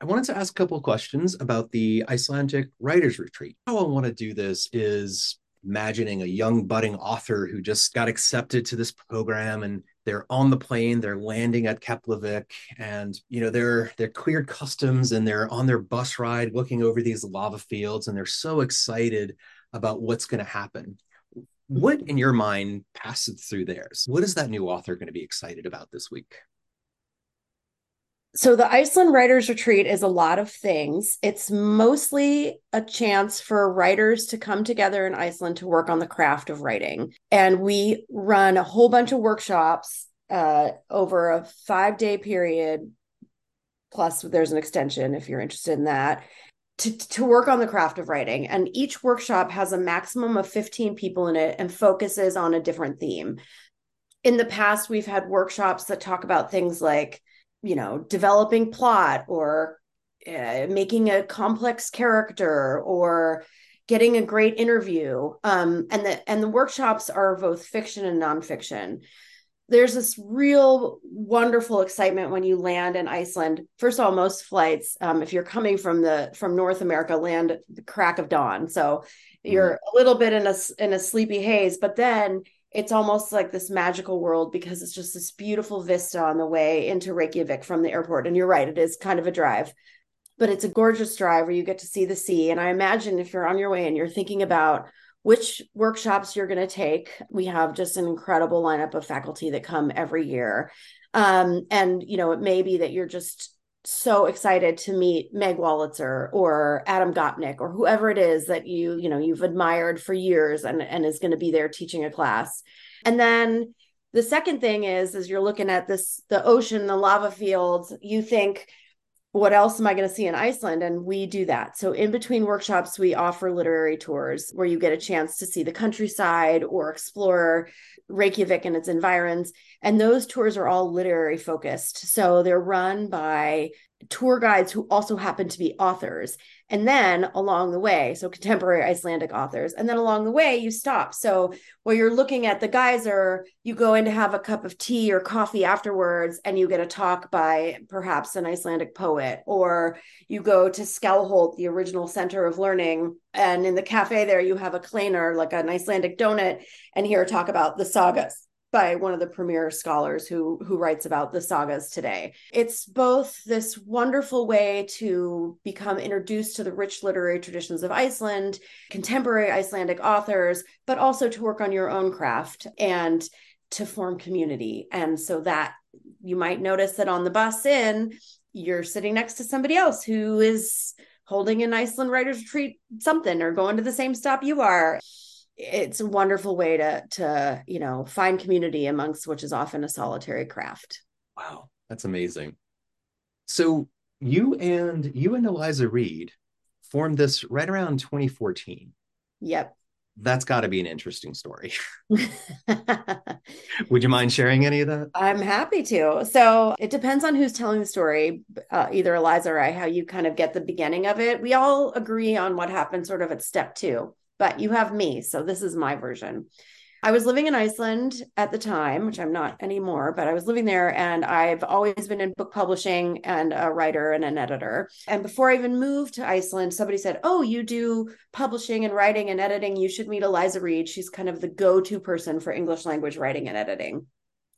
I wanted to ask a couple of questions about the Icelandic Writers Retreat. How I want to do this is imagining a young budding author who just got accepted to this program and they're on the plane they're landing at keflavik and you know they're they're cleared customs and they're on their bus ride looking over these lava fields and they're so excited about what's going to happen. What in your mind passes through theirs? What is that new author going to be excited about this week so the Iceland Writers Retreat is a lot of things. It's mostly a chance for writers to come together in Iceland to work on the craft of writing. And we run a whole bunch of workshops uh, over a five day period. Plus, there's an extension if you're interested in that. To, to work on the craft of writing. And each workshop has a maximum of 15 people in it and focuses on a different theme. In the past, we've had workshops that talk about things like you know developing plot or uh, making a complex character or getting a great interview um, and the and the workshops are both fiction and nonfiction there's this real wonderful excitement when you land in Iceland. First of all, most flights, um, if you're coming from the from North America, land the crack of dawn, so you're mm-hmm. a little bit in a in a sleepy haze. But then it's almost like this magical world because it's just this beautiful vista on the way into Reykjavik from the airport. And you're right, it is kind of a drive, but it's a gorgeous drive where you get to see the sea. And I imagine if you're on your way and you're thinking about which workshops you're going to take, we have just an incredible lineup of faculty that come every year. Um, and, you know, it may be that you're just so excited to meet Meg Wolitzer or Adam Gopnik or whoever it is that you, you know, you've admired for years and, and is going to be there teaching a class. And then the second thing is, as you're looking at this, the ocean, the lava fields, you think, what else am I going to see in Iceland? And we do that. So, in between workshops, we offer literary tours where you get a chance to see the countryside or explore Reykjavik and its environs. And those tours are all literary focused. So they're run by tour guides who also happen to be authors. And then along the way, so contemporary Icelandic authors. And then along the way, you stop. So while you're looking at the geyser, you go in to have a cup of tea or coffee afterwards, and you get a talk by perhaps an Icelandic poet. Or you go to Skálholt, the original center of learning. And in the cafe there, you have a kleina, like an Icelandic donut, and hear a talk about the sagas by one of the premier scholars who who writes about the sagas today. It's both this wonderful way to become introduced to the rich literary traditions of Iceland, contemporary Icelandic authors, but also to work on your own craft and to form community. And so that you might notice that on the bus in, you're sitting next to somebody else who is holding an Iceland writers retreat something or going to the same stop you are it's a wonderful way to to you know find community amongst which is often a solitary craft. Wow that's amazing. So you and you and eliza reid formed this right around 2014 yep. That's got to be an interesting story. Would you mind sharing any of that? I'm happy to. So it depends on who's telling the story uh, either eliza or i how you kind of get the beginning of it. We all agree on what happened sort of at step two but you have me. So this is my version. I was living in Iceland at the time, which I'm not anymore, but I was living there and I've always been in book publishing and a writer and an editor. And before I even moved to Iceland, somebody said, Oh, you do publishing and writing and editing. You should meet Eliza Reid. She's kind of the go to person for English language writing and editing.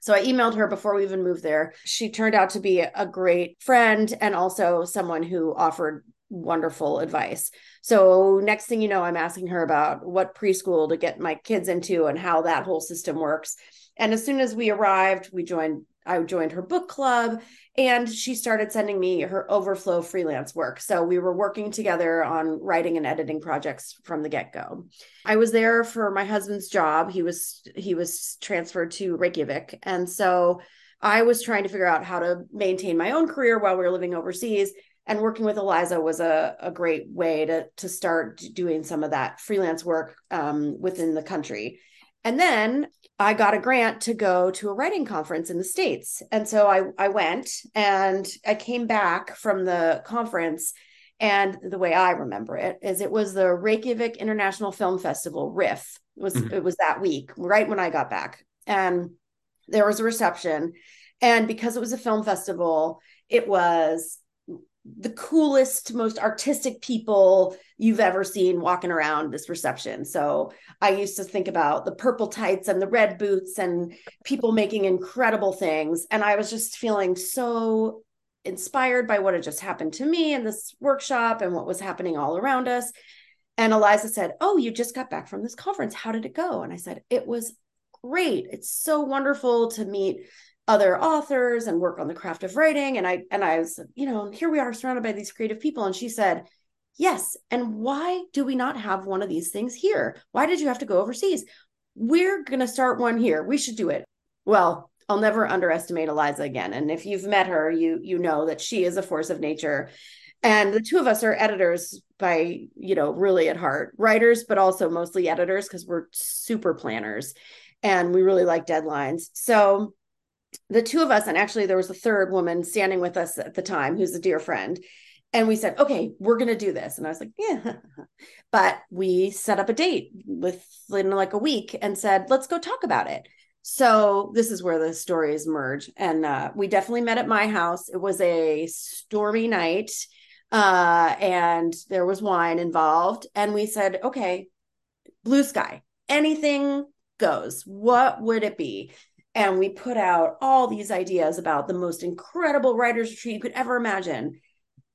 So I emailed her before we even moved there. She turned out to be a great friend and also someone who offered wonderful advice. So next thing you know, I'm asking her about what preschool to get my kids into and how that whole system works. And as soon as we arrived, we joined I joined her book club and she started sending me her overflow freelance work. So we were working together on writing and editing projects from the get-go. I was there for my husband's job. He was he was transferred to Reykjavik and so I was trying to figure out how to maintain my own career while we were living overseas and working with Eliza was a, a great way to to start doing some of that freelance work um, within the country. And then I got a grant to go to a writing conference in the States. And so I, I went and I came back from the conference. And the way I remember it is it was the Reykjavik International Film Festival, RIFF. It was mm-hmm. it was that week, right when I got back. And there was a reception. And because it was a film festival, it was the coolest, most artistic people you've ever seen walking around this reception. So I used to think about the purple tights and the red boots and people making incredible things. And I was just feeling so inspired by what had just happened to me in this workshop and what was happening all around us. And Eliza said, Oh, you just got back from this conference. How did it go? And I said, It was great. It's so wonderful to meet other authors and work on the craft of writing. And i and i was you know here we are surrounded by these creative people. And she said yes. And why do we not have one of these things here? Why did you have to go overseas? We're going to start one here. We should do it. Well i'll never underestimate eliza again. And if you've met her you you know that she is a force of nature. And the two of us are editors by you know really at heart writers but also mostly editors because we're super planners and we really like deadlines. So the two of us, and actually there was a third woman standing with us at the time who's a dear friend. And we said, okay, we're going to do this. And I was like, yeah. But we set up a date within like a week and said, let's go talk about it. So this is where the stories merge. And uh, we definitely met at my house. It was a stormy night uh, and there was wine involved. And we said, okay, blue sky, anything goes. What would it be? And we put out all these ideas about the most incredible writers retreat you could ever imagine.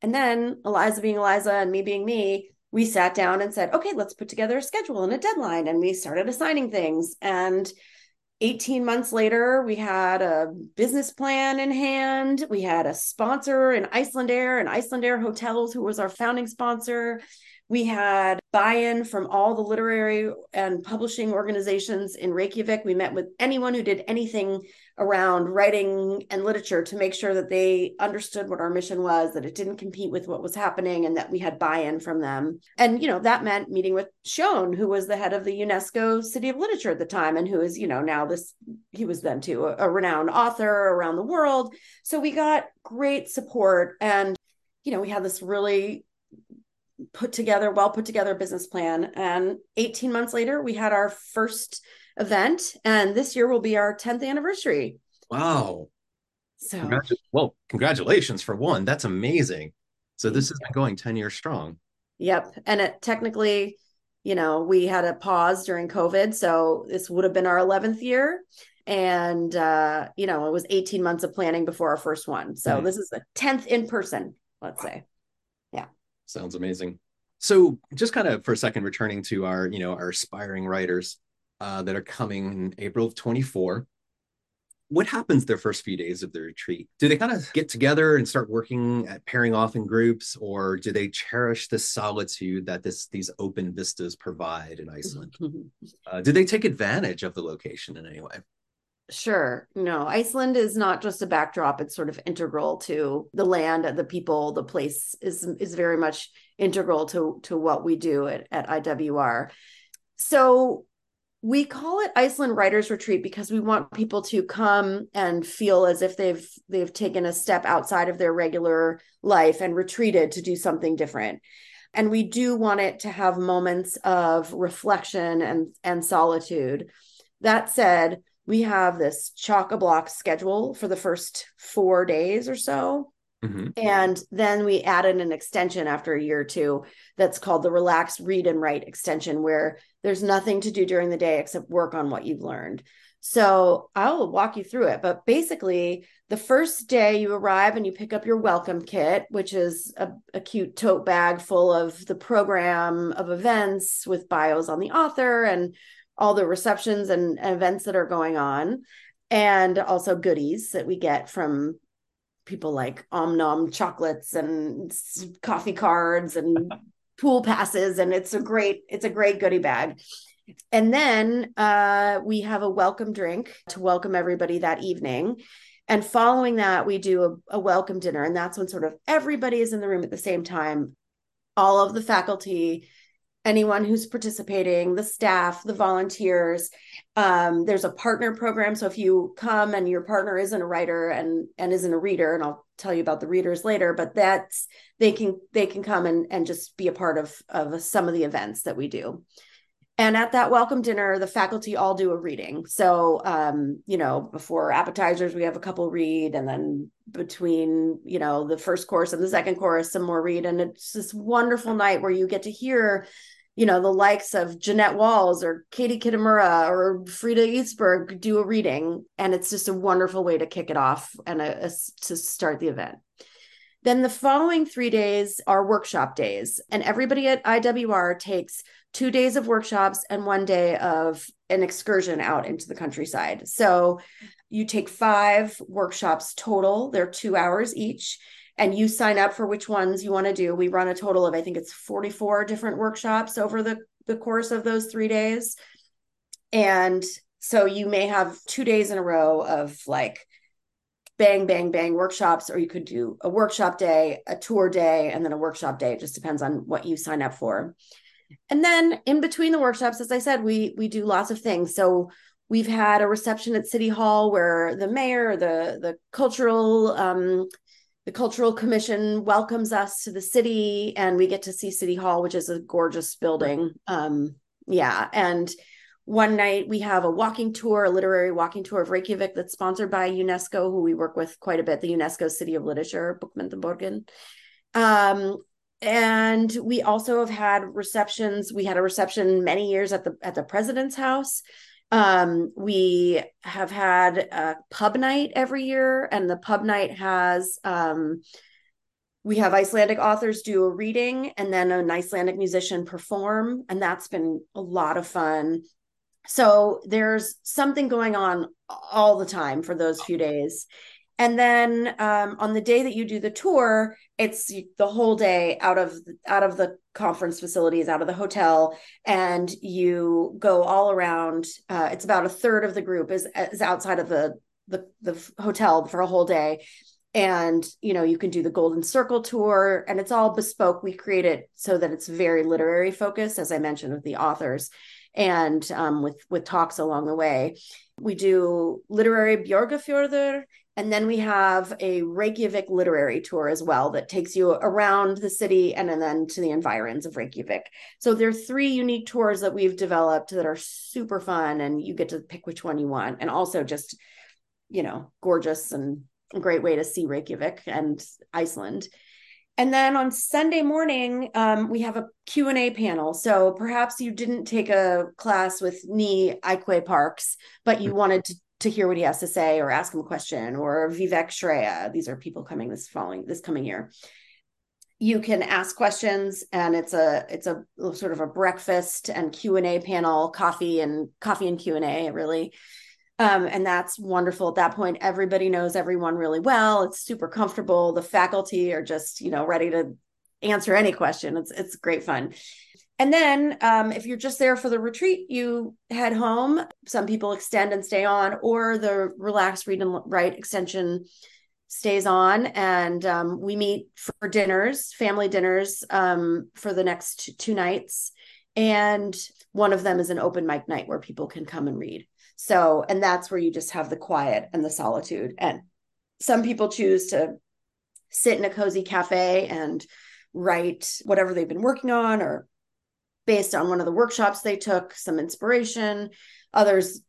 And then eliza being eliza and me being me we sat down and said okay let's put together a schedule and a deadline. And we started assigning things. And 18 months later we had a business plan in hand. We had a sponsor in Icelandair and Icelandair hotels who was our founding sponsor we had buy in from all the literary and publishing organizations in Reykjavik. We met with anyone who did anything around writing and literature to make sure that they understood what our mission was, that it didn't compete with what was happening, and that we had buy in from them. And, you know, that meant meeting with Sjón, who was the head of the UNESCO City of Literature at the time, and who is, you know, now this, he was then too a, a renowned author around the world. So we got great support. And, you know, we had this really put together, well put together business plan. And 18 months later, we had our first event, and this year will be our 10th anniversary. Wow. So, Congratu- well, congratulations for one. That's amazing. So, this has been going 10 years strong. Yep. And it technically, you know, we had a pause during COVID. So, this would have been our 11th year. And, uh, you know, it was 18 months of planning before our first one. So, mm. this is the 10th in person, let's say. Sounds amazing. So just kind of for a second, returning to our, you know, our aspiring writers uh, that are coming in April of 24. What happens their first few days of the retreat? Do they kind of get together and start working at pairing off in groups, or do they cherish the solitude that this these open vistas provide in Iceland? uh, do they take advantage of the location in any way? Sure. No, Iceland is not just a backdrop, it's sort of integral to the land, the people, the place is is very much integral to to what we do at, at IWR. So we call it Iceland Writers Retreat because we want people to come and feel as if they've they've taken a step outside of their regular life and retreated to do something different. And we do want it to have moments of reflection and and solitude. That said, we have this chock a block schedule for the first four days or so. Mm-hmm. And then we added an extension after a year or two that's called the Relax Read and Write extension, where there's nothing to do during the day except work on what you've learned. So I'll walk you through it. But basically, the first day you arrive and you pick up your welcome kit, which is a, a cute tote bag full of the program of events with bios on the author and all the receptions and events that are going on and also goodies that we get from people like Omnom chocolates and coffee cards and pool passes and it's a great it's a great goodie bag. And then uh, we have a welcome drink to welcome everybody that evening. And following that we do a, a welcome dinner and that's when sort of everybody is in the room at the same time. All of the faculty anyone who's participating, the staff, the volunteers. Um, there's a partner program. So if you come and your partner isn't a writer and and isn't a reader, and I'll tell you about the readers later, but that's they can they can come and and just be a part of of some of the events that we do. And at that welcome dinner, the faculty all do a reading. So, um, you know, before appetizers, we have a couple read, and then between, you know, the first course and the second course, some more read. And it's this wonderful night where you get to hear, you know, the likes of Jeanette Walls or Katie Kitamura or Fríða Ísberg do a reading. And it's just a wonderful way to kick it off and a, a, to start the event. Then the following three days are workshop days, and everybody at IWR takes two days of workshops and one day of an excursion out into the countryside. So you take five workshops total, they're two hours each, and you sign up for which ones you want to do. We run a total of, I think it's 44 different workshops over the, the course of those three days. And so you may have two days in a row of like bang, bang, bang workshops, or you could do a workshop day, a tour day, and then a workshop day. It just depends on what you sign up for. And then in between the workshops, as I said, we we do lots of things. So we've had a reception at City Hall where the mayor, the the cultural um, the cultural commission welcomes us to the city, and we get to see City Hall, which is a gorgeous building. Um, yeah, and one night we have a walking tour, a literary walking tour of Reykjavik that's sponsored by UNESCO, who we work with quite a bit, the UNESCO City of Literature, Bókmenntaborgin. Um, and we also have had receptions we had a reception many years at the at the president's house um, we have had a pub night every year and the pub night has um, we have icelandic authors do a reading and then an icelandic musician perform and that's been a lot of fun. So there's something going on all the time for those few days and then um, on the day that you do the tour it's the whole day out of out of the conference facilities out of the hotel and you go all around uh, it's about a third of the group is, is outside of the, the the hotel for a whole day. And you know you can do the golden circle tour and it's all bespoke. We create it so that it's very literary focused as i mentioned with the authors and um, with with talks along the way we do literary Borgarfjörður and then we have a Reykjavik literary tour as well that takes you around the city and, and then to the environs of Reykjavik. So there are three unique tours that we've developed that are super fun, and you get to pick which one you want. And also just, you know, gorgeous and a great way to see Reykjavik and Iceland. And then on Sunday morning, um, we have a Q&A panel. So perhaps you didn't take a class with Nii Ayikwei Parks, but you mm-hmm. wanted to to hear what he has to say or ask him a question or Vivek Shraya. These are people coming this following this coming year. You can ask questions and it's a it's a sort of a breakfast and Q&A panel, coffee and coffee and Q&A really. Um, and that's wonderful. At that point, everybody knows everyone really well. It's super comfortable. The faculty are just, you know, ready to answer any question. It's it's great fun. And then um, if you're just there for the retreat, you head home. Some people extend and stay on, or the relaxed read and write extension stays on. And um, we meet for dinners, family dinners um, for the next two nights. And one of them is an open mic night where people can come and read. So, and that's where you just have the quiet and the solitude. And some people choose to sit in a cozy cafe and write whatever they've been working on or based on one of the workshops they took, some inspiration. Others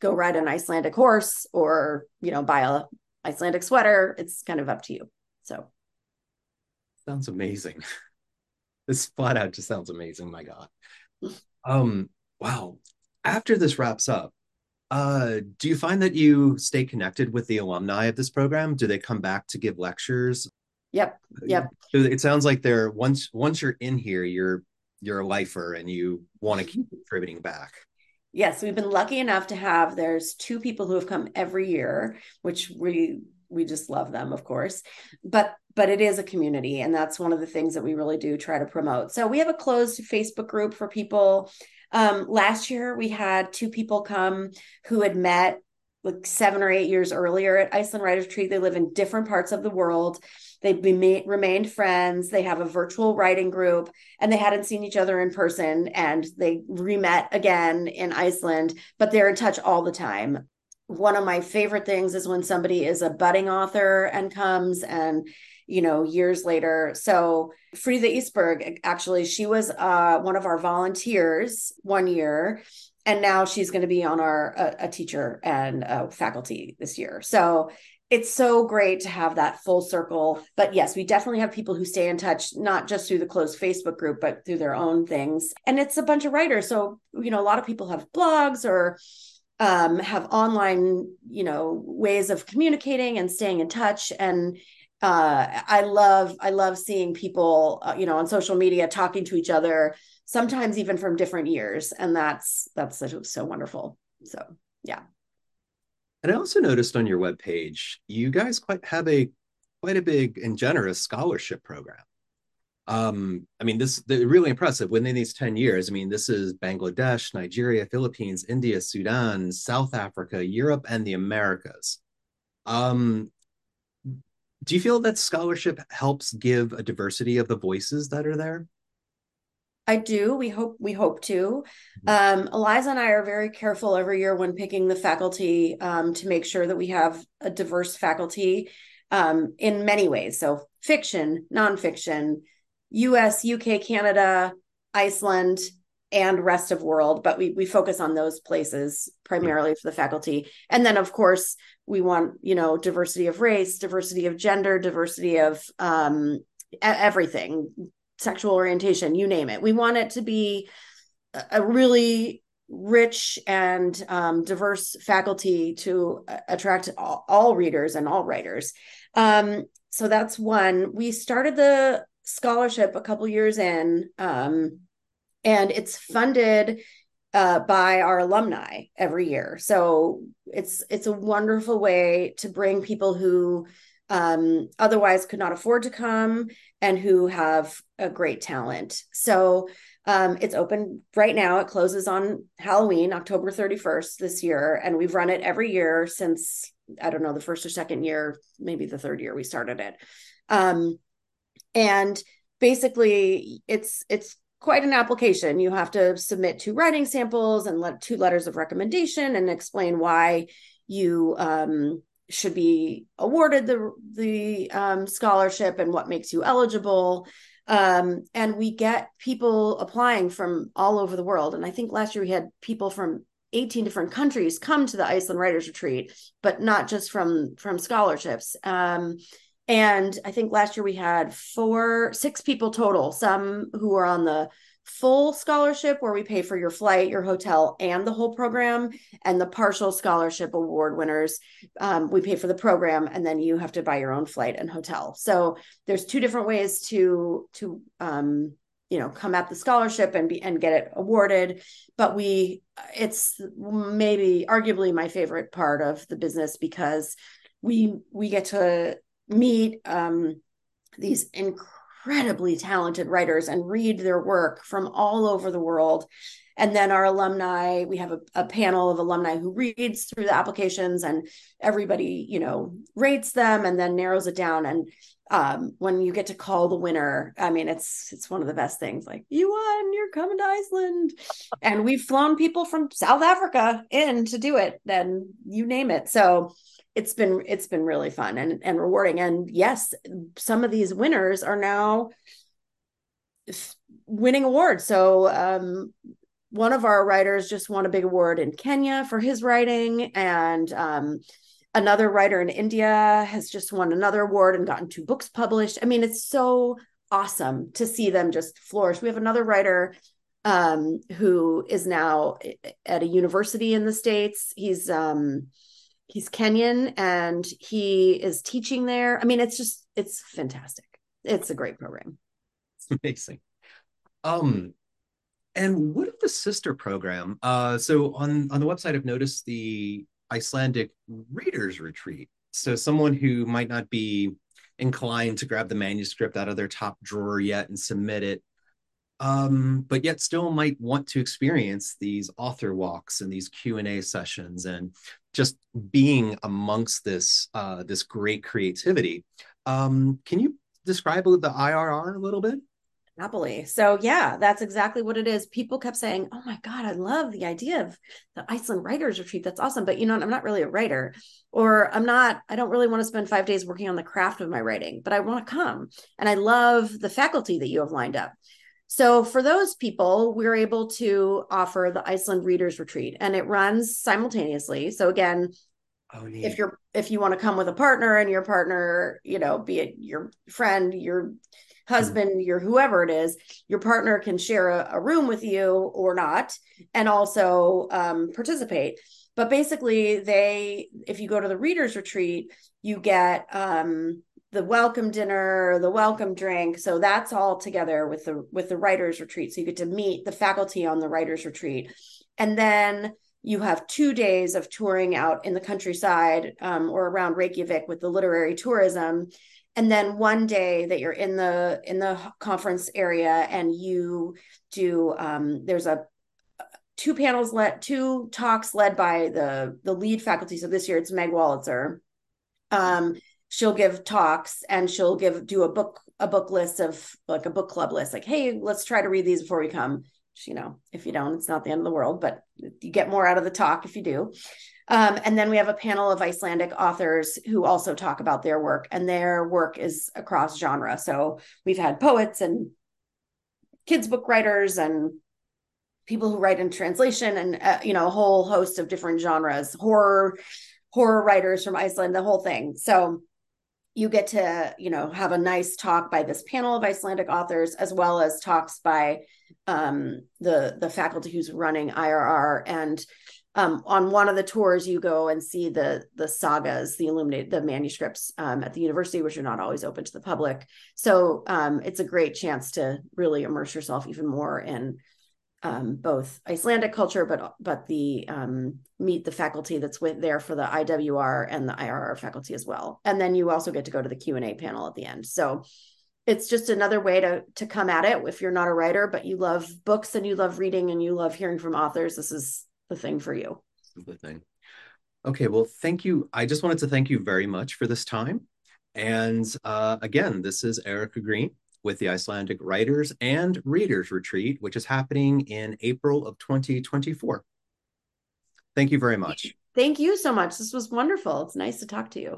go ride an Icelandic horse or, you know, buy a Icelandic sweater. It's kind of up to you. So sounds amazing. this flat out just sounds amazing. My God. Um, wow. After this wraps up, uh, do you find that you stay connected with the alumni of this program? Do they come back to give lectures? Yep. Yep. It sounds like they're once once you're in here, you're you're a lifer and you want to keep contributing back. Yes, we've been lucky enough to have there's two people who have come every year, which we we just love them, of course. But but it is a community and that's one of the things that we really do try to promote. So we have a closed Facebook group for people. Um, last year we had two people come who had met like seven or eight years earlier at Iceland Writers Retreat. They live in different parts of the world They've been, remained friends. They have a virtual writing group and they hadn't seen each other in person and they re-met again in Iceland, but they're in touch all the time. One of my favorite things is when somebody is a budding author and comes and you know, years later. So Fríða Ísberg, actually, she was uh, one of our volunteers one year. And now she's going to be on our a, a teacher and a faculty this year. So it's so great to have that full circle. But yes, we definitely have people who stay in touch, not just through the closed Facebook group, but through their own things. And it's a bunch of writers. So, you know, a lot of people have blogs or um, have online, you know, ways of communicating and staying in touch. And uh, I love, I love seeing people, uh, you know, on social media talking to each other, sometimes even from different years. And that's, that's so, so wonderful. So, yeah. And I also noticed on your webpage, you guys quite have a quite a big and generous scholarship program. Um, I mean, this really impressive. Within these 10 years, I mean, this is Bangladesh, Nigeria, Philippines, India, Sudan, South Africa, Europe, and the Americas. Um, do you feel that scholarship helps give a diversity of the voices that are there? I do. We hope we hope to. Mm-hmm. Um, Eliza and I are very careful every year when picking the faculty um, to make sure that we have a diverse faculty um, in many ways. So fiction, nonfiction, U.S., U.K., Canada, Iceland, and rest of world. But we we focus on those places primarily for the faculty, and then of course we want you know diversity of race, diversity of gender, diversity of um, everything sexual orientation, you name it. We want it to be a really rich and um, diverse faculty to attract all, all, readers and all writers. Um, so that's one. We started the scholarship a couple years in, um, and it's funded uh, by our alumni every year. So it's it's a wonderful way to bring people who um, otherwise could not afford to come and who have a great talent. So um, it's open right now. It closes on Halloween, October 31st this year. And we've run it every year since, I don't know, the first or second year, maybe the third year we started it. Um, and basically it's, it's quite an application. You have to submit two writing samples and let two letters of recommendation and explain why you um, should be awarded the the um, scholarship and what makes you eligible. Um, and we get people applying from all over the world. And I think last year we had people from 18 different countries come to the Iceland Writers Retreat, but not just from from scholarships. Um, and I think last year we had four, six people total. Some who were on the full scholarship where we pay for your flight, your hotel, and the whole program, and the partial scholarship award winners, um, we pay for the program, and then you have to buy your own flight and hotel. So there's two different ways to to um, you know come at the scholarship and be and get it awarded. But we, it's maybe arguably my favorite part of the business because we we get to meet um, these incredibly talented writers and read their work from all over the world. And then our alumni, we have a, a, panel of alumni who reads through the applications and everybody, you know, rates them and then narrows it down. And um, when you get to call the winner, I mean, it's it's one of the best things. Like you won, you're coming to Iceland, and we've flown people from South Africa in to do it. Then you name it. So it's been it's been really fun and and rewarding. And yes some of these winners are now winning awards. So um one of our writers just won a big award in Kenya for his writing and um another writer in India has just won another award and gotten two books published. I mean it's so awesome to see them just flourish. We have another writer um who is now at a university in the states. He's um he's Kenyan and he is teaching there. I mean, it's just it's fantastic. It's a great program. It's amazing. Um and what of the sister program? Uh so on on the website I've noticed the Icelandic Readers Retreat. So someone who might not be inclined to grab the manuscript out of their top drawer yet and submit it um, but yet still might want to experience these author walks and these Q and A sessions and just being amongst this uh, this great creativity. Um, can you describe the IRR a little bit? Happily. So yeah, that's exactly what it is. People kept saying, "Oh my god, I love the idea of the Iceland writers retreat. That's awesome." But you know, I'm not really a writer or I'm not I don't really want to spend 5 days working on the craft of my writing, but I want to come. And I love the faculty that you have lined up. So for those people, we're able to offer the Iceland Readers Retreat and it runs simultaneously. So again, Oh, if you're if you want to come with a partner and your partner, you know, be it your friend, your husband, your whoever it is, your partner can share a, a room with you or not, and also um, participate. But basically, they, if you go to the readers retreat, you get um, the welcome dinner, the welcome drink. So that's all together with the with the writers retreat. So you get to meet the faculty on the writers retreat, and then you have two days of touring out in the countryside um, or around Reykjavik with the literary tourism and then one day that you're in the in the conference area and you do um, there's a two panels led two talks led by the the lead faculty so this year it's meg wolitzer um, she'll give talks and she'll give do a book a book list of like a book club list like hey let's try to read these before we come. You know if you don't it's not the end of the world but you get more out of the talk if you do. Um, and then we have a panel of Icelandic authors who also talk about their work, and their work is across genre. So we've had poets and kids book writers and people who write in translation and uh, you know a whole host of different genres horror horror writers from iceland the whole thing. So you get to you know have a nice talk by this panel of icelandic authors as well as talks by um, the the faculty who's running irr and um, on one of the tours you go and see the the sagas the illuminated the manuscripts um, at the university which are not always open to the public. So um, it's a great chance to really immerse yourself even more in um, both icelandic culture but but the um, meet the faculty that's with there for the iwr and the irr faculty as well and then you also get to go to the q&a panel at the end so it's just another way to to come at it if you're not a writer but you love books and you love reading and you love hearing from authors this is the thing for you. The thing. Okay, well, thank you. I just wanted to thank you very much for this time. And uh, again, this is Erica Green with the Icelandic Writers and Readers Retreat, which is happening in April of 2024. Thank you very much. Thank you so much. This was wonderful. It's nice to talk to you.